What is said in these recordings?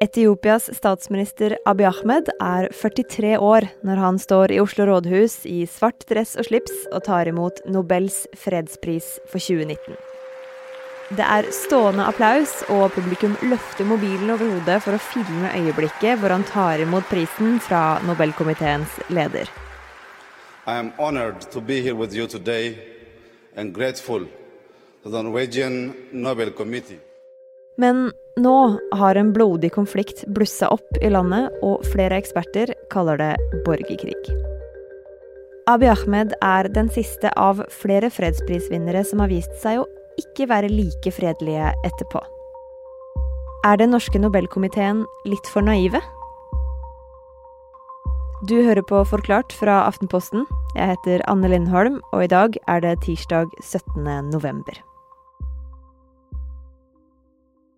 Etiopias statsminister Abiy Ahmed er 43 år når han står i Oslo rådhus i svart dress og slips og tar imot Nobels fredspris for 2019. Det er stående applaus, og publikum løfter mobilen over hodet for å filme øyeblikket hvor han tar imot prisen fra Nobelkomiteens leder. I am honored to be here with you today and grateful to the Norwegian Nobel Committee. Men nå har en blodig konflikt blussa opp i landet, og flere eksperter kaller det borgerkrig. Abiy Ahmed er den siste av flere fredsprisvinnere som har vist seg å ikke være like fredelige etterpå. Er den norske Nobelkomiteen litt for naive? Du hører på Forklart fra Aftenposten. Jeg heter Anne Lindholm, og i dag er det tirsdag 17. november.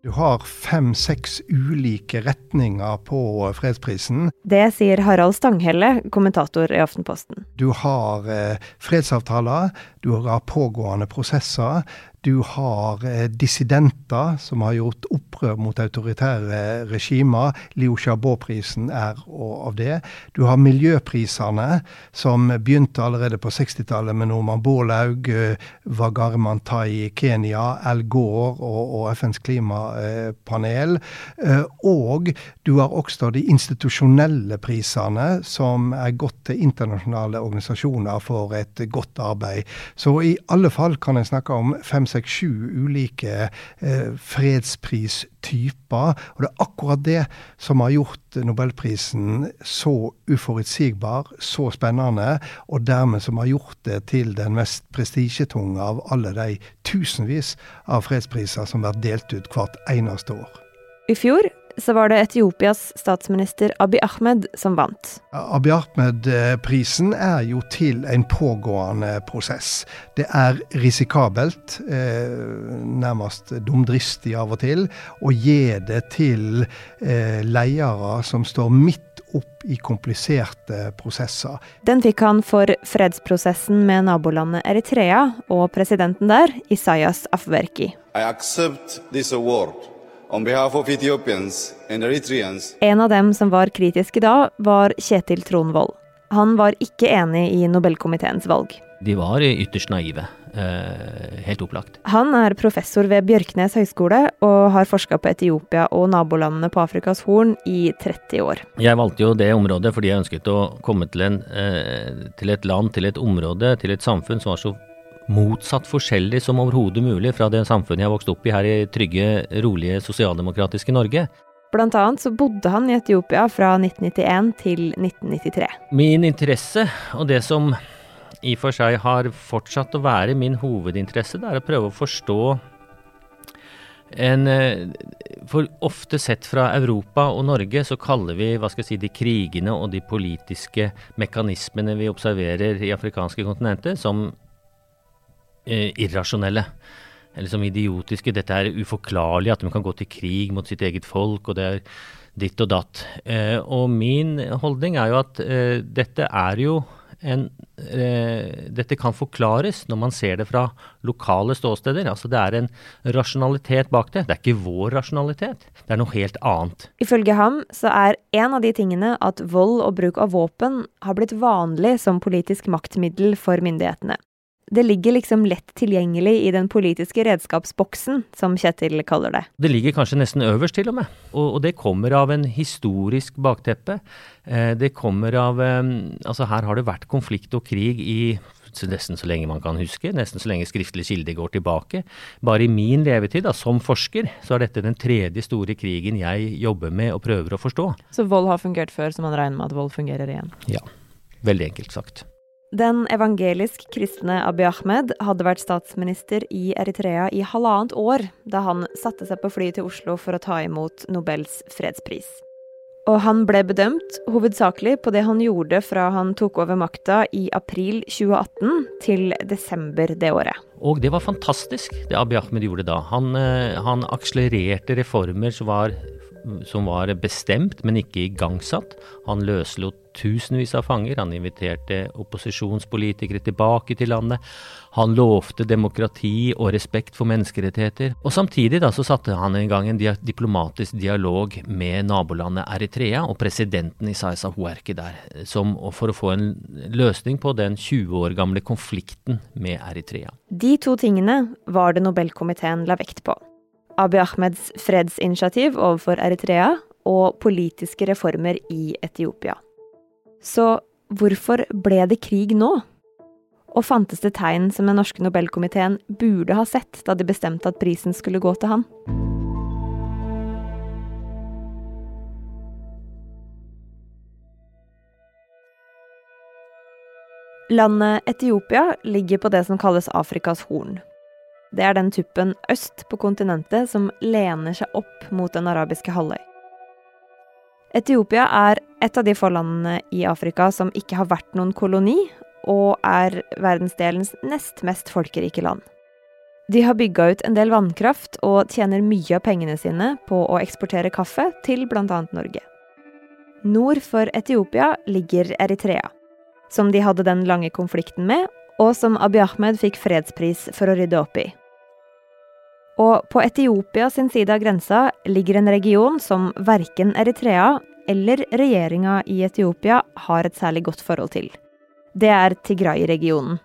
Du har fem-seks ulike retninger på fredsprisen. Det sier Harald Stanghelle, kommentator i Aftenposten. Du har eh, fredsavtaler, du har pågående prosesser, du har eh, dissidenter som har gjort opprør mot autoritære regimer. Liu Xiaobo-prisen er av det. Du har miljøprisene, som begynte allerede på 60-tallet med Norman Borlaug, eh, Wagare Mantai i Kenya, Al Gore og, og FNs klimapanel. Eh, og du har også de institusjonelle prisene, som er gått til internasjonale organisasjoner for et godt arbeid. Så i alle fall kan jeg snakke om fem seks, sju ulike eh, fredspristyper. Og det er akkurat det som har gjort nobelprisen så uforutsigbar, så spennende, og dermed som har gjort det til den mest prestisjetunge av alle de tusenvis av fredspriser som blir delt ut hvert eneste år. I fjor så var det Etiopias statsminister Abiy Ahmed som vant. Abiy Ahmed-prisen er jo til en pågående prosess. Det er risikabelt, eh, nærmest dumdristig av og til, å gi det til eh, ledere som står midt opp i kompliserte prosesser. Den fikk han for fredsprosessen med nabolandet Eritrea og presidenten der, Isayas Afwerki. I accept this award En av dem som var kritiske da, var Kjetil Tronvold. Han var ikke enig i Nobelkomiteens valg. De var ytterst naive. Eh, helt opplagt. Han er professor ved Bjørknes høgskole og har forska på Etiopia og nabolandene på Afrikas Horn i 30 år. Jeg valgte jo det området fordi jeg ønsket å komme til, en, eh, til et land, til et område, til et samfunn som var så motsatt forskjellig som overhodet mulig fra det samfunnet jeg vokste opp i her i trygge, rolige, sosialdemokratiske Norge. Blant annet så bodde han i Etiopia fra 1991 til 1993. Min interesse, og det som i og for seg har fortsatt å være min hovedinteresse, det er å prøve å forstå en For ofte sett fra Europa og Norge så kaller vi hva skal jeg si, de krigene og de politiske mekanismene vi observerer i afrikanske kontinenter, som eh, irrasjonelle. Eller som idiotiske. Dette er uforklarlig, at de kan gå til krig mot sitt eget folk, og det er ditt og datt. Eh, og min holdning er jo at eh, dette er jo en eh, Dette kan forklares når man ser det fra lokale ståsteder. Altså det er en rasjonalitet bak det. Det er ikke vår rasjonalitet, det er noe helt annet. Ifølge ham så er en av de tingene at vold og bruk av våpen har blitt vanlig som politisk maktmiddel for myndighetene det ligger liksom lett tilgjengelig i den politiske redskapsboksen, som Kjetil kaller det. Det ligger kanskje nesten øverst, til og med. Og, og det kommer av en historisk bakteppe. Eh, det kommer av eh, Altså, her har det vært konflikt og krig i nesten så lenge man kan huske, nesten så lenge skriftlig kilde går tilbake. Bare i min levetid da, som forsker, så er dette den tredje store krigen jeg jobber med og prøver å forstå. Så vold har fungert før, så man regner med at vold fungerer igjen? Ja. Veldig enkelt sagt. Den evangelisk kristne Abiy Ahmed hadde vært statsminister i Eritrea i halvannet år da han satte seg på flyet til Oslo for å ta imot Nobels fredspris. Og han ble bedømt hovedsakelig på det han gjorde fra han tok over makta i april 2018 til desember det året. Og det var fantastisk, det Abiy Ahmed gjorde da. Han, eh, han akselererte reformer som var som var bestemt, men ikke igangsatt. Han løslot tusenvis av fanger. Han inviterte opposisjonspolitikere tilbake til landet. Han lovte demokrati og respekt for menneskerettigheter. Og samtidig da så satte han i gang en diplomatisk dialog med nabolandet Eritrea og presidenten Isaias Huerki der, som, for å få en løsning på den 20 år gamle konflikten med Eritrea. De to tingene var det Nobelkomiteen la vekt på. Abiy Ahmeds fredsinitiativ overfor Eritrea og politiske reformer i Etiopia. Så hvorfor ble det krig nå? Og fantes det tegn som den norske Nobelkomiteen burde ha sett da de bestemte at prisen skulle gå til han? Landet Etiopia ligger på det som kalles Afrikas Horn. Det er den tuppen øst på kontinentet som lener seg opp mot den arabiske halvøy. Etiopia er et av de få landene i Afrika som ikke har vært noen koloni, og er verdensdelens nest mest folkerike land. De har bygga ut en del vannkraft og tjener mye av pengene sine på å eksportere kaffe til bl.a. Norge. Nord for Etiopia ligger Eritrea, som de hadde den lange konflikten med, og som Abiy Ahmed fikk fredspris for å rydde opp i. Og på Etiopia sin side av grensa ligger en region som verken Eritrea eller regjeringa i Etiopia har et særlig godt forhold til. Det er Tigray-regionen,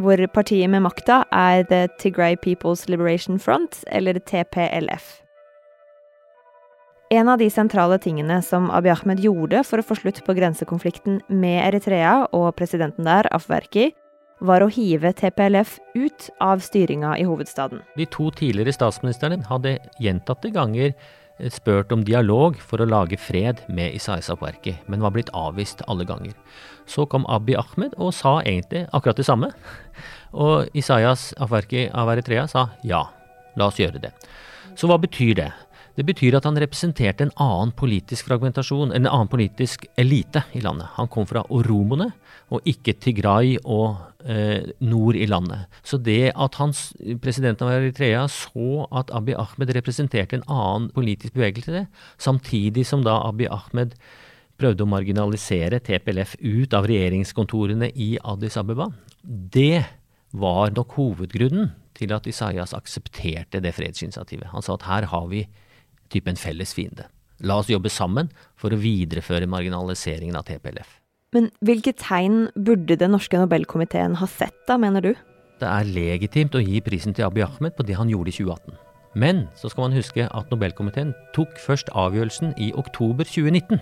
hvor partiet med makta er The Tigray People's Liberation Front, eller TPLF. En av de sentrale tingene som Abiy Ahmed gjorde for å få slutt på grensekonflikten med Eritrea og presidenten der, Afwerki, var å hive TPLF ut av styringa i hovedstaden. De to tidligere statsministrene hadde gjentatte ganger eh, spurt om dialog for å lage fred med Isaias Afwerki, men var blitt avvist alle ganger. Så kom Abiy Ahmed og sa egentlig akkurat det samme. Og Isaias Afarki av Eritrea sa ja, la oss gjøre det. Så hva betyr det? Det betyr at han representerte en annen politisk fragmentasjon, en annen politisk elite i landet. Han kom fra oromoene, og ikke Tigray og eh, nord i landet. Så det at hans, presidenten av Eritrea så at Abiy Ahmed representerte en annen politisk bevegelse, samtidig som da Abiy Ahmed prøvde å marginalisere TPLF ut av regjeringskontorene i Addis Abeba, det var nok hovedgrunnen til at Isaias aksepterte det fredsinitiativet. Han sa at her har vi type en felles fiende. La oss jobbe sammen for å videreføre marginaliseringen av TPLF. Men hvilke tegn burde den norske Nobelkomiteen ha sett da, mener du? Det er legitimt å gi prisen til Abiy Ahmed på det han gjorde i 2018. Men så skal man huske at Nobelkomiteen tok først avgjørelsen i oktober 2019.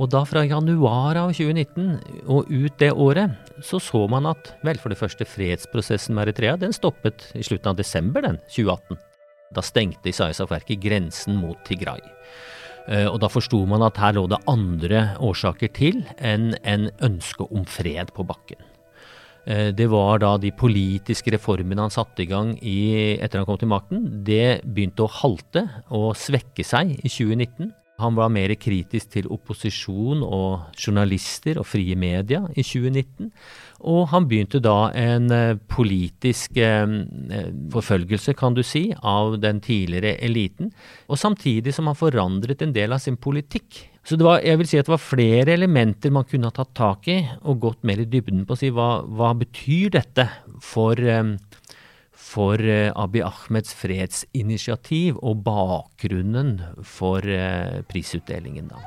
Og da fra januar av 2019 og ut det året, så så man at vel, for det første fredsprosessen med Eritrea den stoppet i slutten av desember den 2018. Da stengte Isaias Afwerki grensen mot Tigray. Eh, og da forsto man at her lå det andre årsaker til enn en ønske om fred på bakken. Eh, det var da de politiske reformene han satte i gang i, etter han kom til makten, det begynte å halte og svekke seg i 2019. Han var mer kritisk til opposisjon og journalister og frie media i 2019. Og han begynte da en eh, politisk eh, eh, forfølgelse, kan du si, av den tidligere eliten. Og samtidig som han forandret en del av sin politikk. Så det var, jeg vil si at det var flere elementer man kunne ha tatt tak i og gått mer i dybden på å si hva, hva betyr dette for for eh, Abiy Ahmeds fredsinitiativ og bakgrunnen for eh, prisutdelingen, da.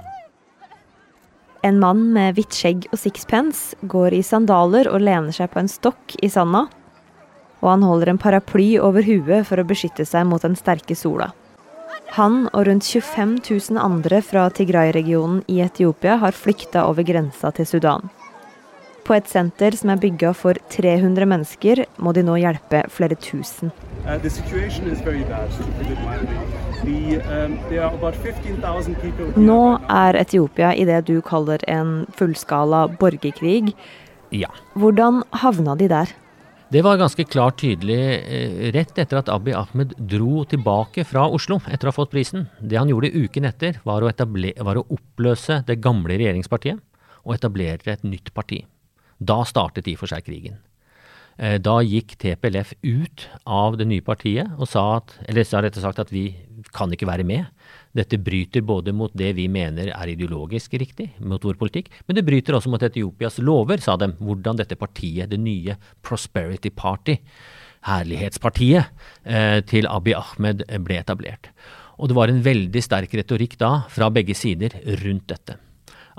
En mann med hvitt skjegg og sixpence går i sandaler og lener seg på en stokk i sanda. Og han holder en paraply over huet for å beskytte seg mot den sterke sola. Han og rundt 25 000 andre fra Tigray-regionen i Etiopia har flykta over grensa til Sudan. På et senter som er bygga for 300 mennesker, må de nå hjelpe flere tusen. Uh, um, nå er Etiopia i det du kaller en fullskala borgerkrig. Ja. Hvordan havna de der? Det var ganske klart tydelig eh, rett etter at Abiy Ahmed dro tilbake fra Oslo etter å ha fått prisen. Det han gjorde uken etter, var å, var å oppløse det gamle regjeringspartiet og etablere et nytt parti. Da startet i og for seg krigen. Eh, da gikk TPLF ut av det nye partiet og sa at, eller sa rett og sagt at vi kan ikke være med. Dette bryter både mot det vi mener er ideologisk riktig, mot vår politikk, men det bryter også mot Etiopias lover, sa de, hvordan dette partiet, det nye Prosperity Party, herlighetspartiet eh, til Abiy Ahmed, ble etablert. Og det var en veldig sterk retorikk da fra begge sider rundt dette.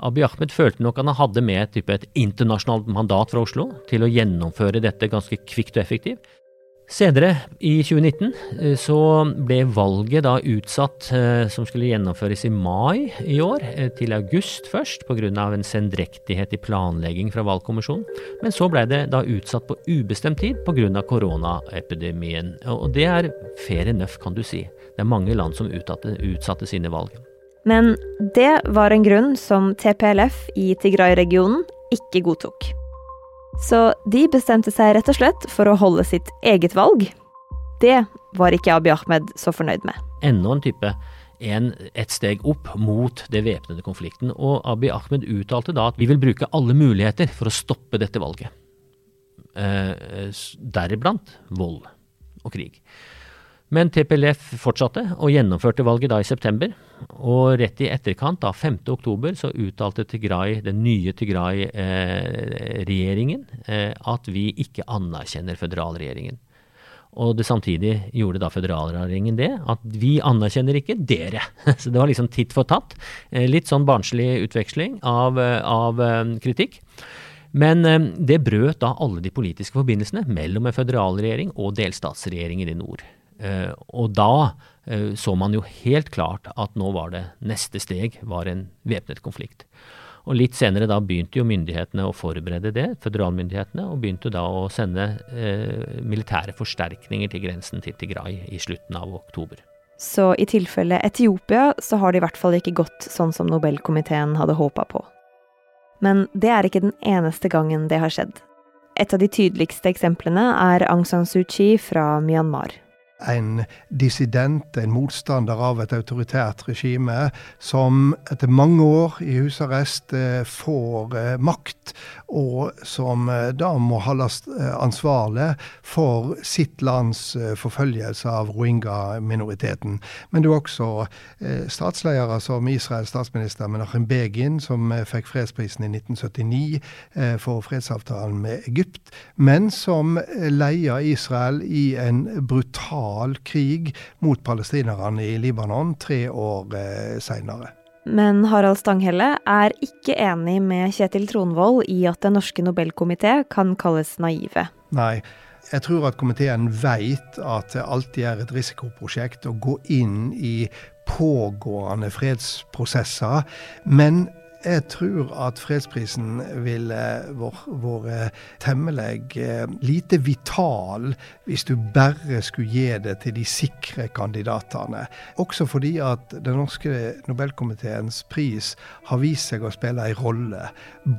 Abiy Ahmed følte nok han hadde med et, et internasjonalt mandat fra Oslo til å gjennomføre dette ganske kvikt og effektivt. Senere, i 2019, eh, så ble valget da utsatt, eh, som skulle gjennomføres i mai i år, eh, til august først, pga. en sendrektighet i planlegging fra valgkommisjonen. Men så ble det da utsatt på ubestemt tid pga. koronaepidemien. Og det er fair enough, kan du si. Det er mange land som utsatte, utsatte sine valg. Men det var en grunn som TPLF i Tigray-regionen ikke godtok. Så de bestemte seg rett og slett for å holde sitt eget valg. Det var ikke Abiy Ahmed så fornøyd med. Enda en type en, et steg opp mot det væpnede konflikten. Og Abiy Ahmed uttalte da at vi vil bruke alle muligheter for å stoppe dette valget. Eh, deriblant vold og krig. Men TPLF fortsatte og gjennomførte valget da i september. Og rett i etterkant, da 5. oktober, så uttalte Tigray, den nye Tigray-regjeringen eh, at vi ikke anerkjenner føderalregjeringen. Og det samtidig gjorde da føderalregjeringen det, at vi anerkjenner ikke dere. Så det var liksom titt for tatt. Eh, litt sånn barnslig utveksling av, eh, av eh, kritikk. Men det brøt da alle de politiske forbindelsene mellom en føderalregjering og delstatsregjeringen i nord. Eh, og da eh, så man jo helt klart at nå var det neste steg var en væpnet konflikt. Og Litt senere da begynte jo myndighetene å forberede det, føderalmyndighetene, og begynte da å sende eh, militære forsterkninger til grensen til Tigray i slutten av oktober. Så i tilfelle Etiopia så har det i hvert fall ikke gått sånn som Nobelkomiteen hadde håpa på. Men det er ikke den eneste gangen det har skjedd. Et av de tydeligste eksemplene er Aung San Suu Kyi fra Myanmar en dissident, en motstander av et autoritært regime, som etter mange år i husarrest eh, får eh, makt, og som eh, da må holdes ansvarlig for sitt lands forfølgelse av rohingya-minoriteten. Men det er også statsledere som Israels statsminister Menachem Begin, som fikk fredsprisen i 1979 for fredsavtalen med Egypt, men som leier Israel i en brutal brutal krig mot palestinerne i Libanon tre år eh, seinere. Men Harald Stanghelle er ikke enig med Kjetil Tronvold i at Den norske nobelkomité kan kalles naive. Nei, jeg tror at komiteen veit at det alltid er et risikoprosjekt å gå inn i pågående fredsprosesser. Men jeg tror at fredsprisen ville vært temmelig eh, lite vital hvis du bare skulle gi det til de sikre kandidatene. Også fordi at Den norske Nobelkomiteens pris har vist seg å spille en rolle.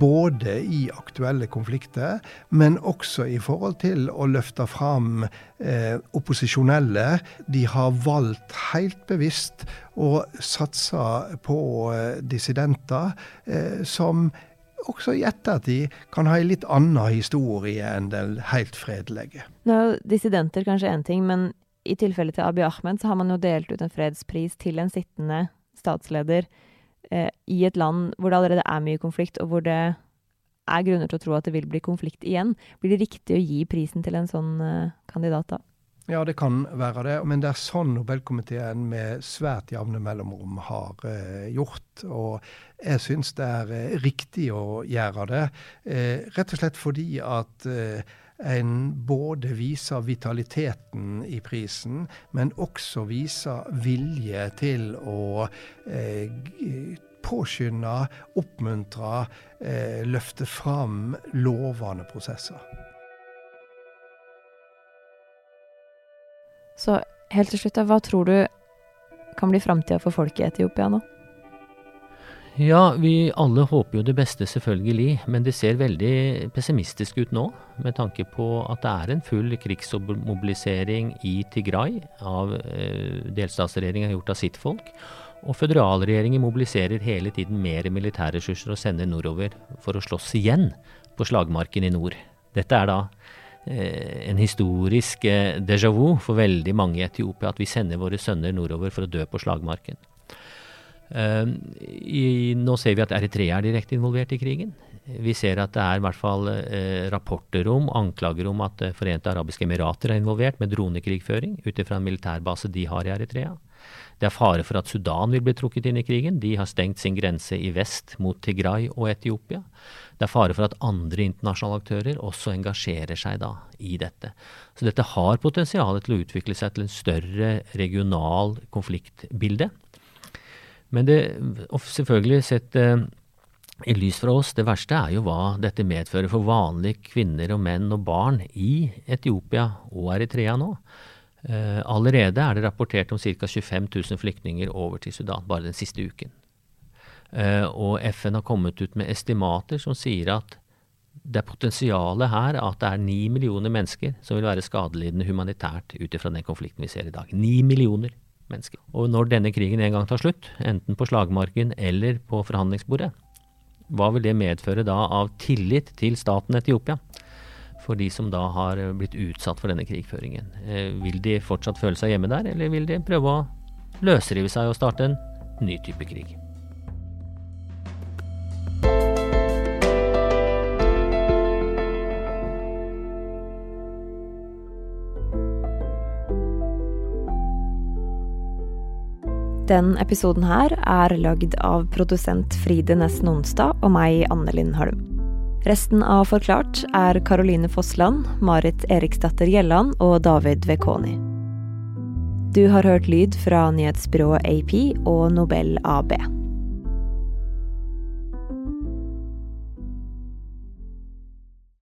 Både i aktuelle konflikter, men også i forhold til å løfte fram eh, opposisjonelle. De har valgt helt bevisst å satse på eh, dissidenter eh, som også i ettertid kan ha en litt annen historie enn den helt fredelige. Nå er dissidenter kanskje én ting, men i tilfellet til Abiy Ahmed så har man jo delt ut en fredspris til en sittende statsleder eh, i et land hvor det allerede er mye konflikt, og hvor det er grunner til å tro at det vil bli konflikt igjen. Blir det riktig å gi prisen til en sånn eh, kandidat da? Ja, det kan være det. Men det er sånn Nobelkomiteen med svært jevne mellomrom har eh, gjort. Og jeg syns det er eh, riktig å gjøre det. Eh, rett og slett fordi at eh, en både viser vitaliteten i prisen, men også viser vilje til å eh, påskynde, oppmuntre, eh, løfte fram lovende prosesser. Så helt til slutt, hva tror du kan bli framtida for folk i Etiopia nå? Ja, vi alle håper jo det beste, selvfølgelig. Men det ser veldig pessimistisk ut nå, med tanke på at det er en full krigsmobilisering i Tigray av eh, delstatsregjeringa har gjort av sitt folk. Og føderalregjeringen mobiliserer hele tiden mer militærressurser og sender nordover for å slåss igjen på slagmarken i nord. Dette er da en historisk eh, déjà vu for veldig mange i Etiopia at vi sender våre sønner nordover for å dø på slagmarken. Uh, i, nå ser vi at Eritrea er direkte involvert i krigen. Vi ser at det er i hvert fall eh, rapporter om, anklager om at Forente arabiske emirater er involvert med dronekrigføring ut ifra en militærbase de har i Eritrea. Det er fare for at Sudan vil bli trukket inn i krigen. De har stengt sin grense i vest mot Tigray og Etiopia. Det er fare for at andre internasjonale aktører også engasjerer seg da i dette. Så dette har potensial til å utvikle seg til en større regional konfliktbilde. Men det selvfølgelig sett eh, i lys fra oss, det verste er jo hva dette medfører for vanlige kvinner og menn og barn i Etiopia og Eritrea nå. Eh, allerede er det rapportert om ca. 25 000 flyktninger over til Sudan bare den siste uken. Eh, og FN har kommet ut med estimater som sier at det er potensialet her at det er ni millioner mennesker som vil være skadelidende humanitært ut ifra den konflikten vi ser i dag. Ni millioner mennesker. Og når denne krigen en gang tar slutt, enten på slagmarken eller på forhandlingsbordet, hva vil det medføre da av tillit til staten Etiopia? For de som da har blitt utsatt for denne krigføringen. Eh, vil de fortsatt føle seg hjemme der, eller vil de prøve å løsrive seg og starte en ny type krig? Den episoden her er lagd av produsent Fride Nesten Nonstad og meg, Anne Linn Holm. Resten av Forklart er Caroline Fossland, Marit Eriksdatter Gjelland og David Vekoni. Du har hørt lyd fra nyhetsbyrået AP og Nobel AB.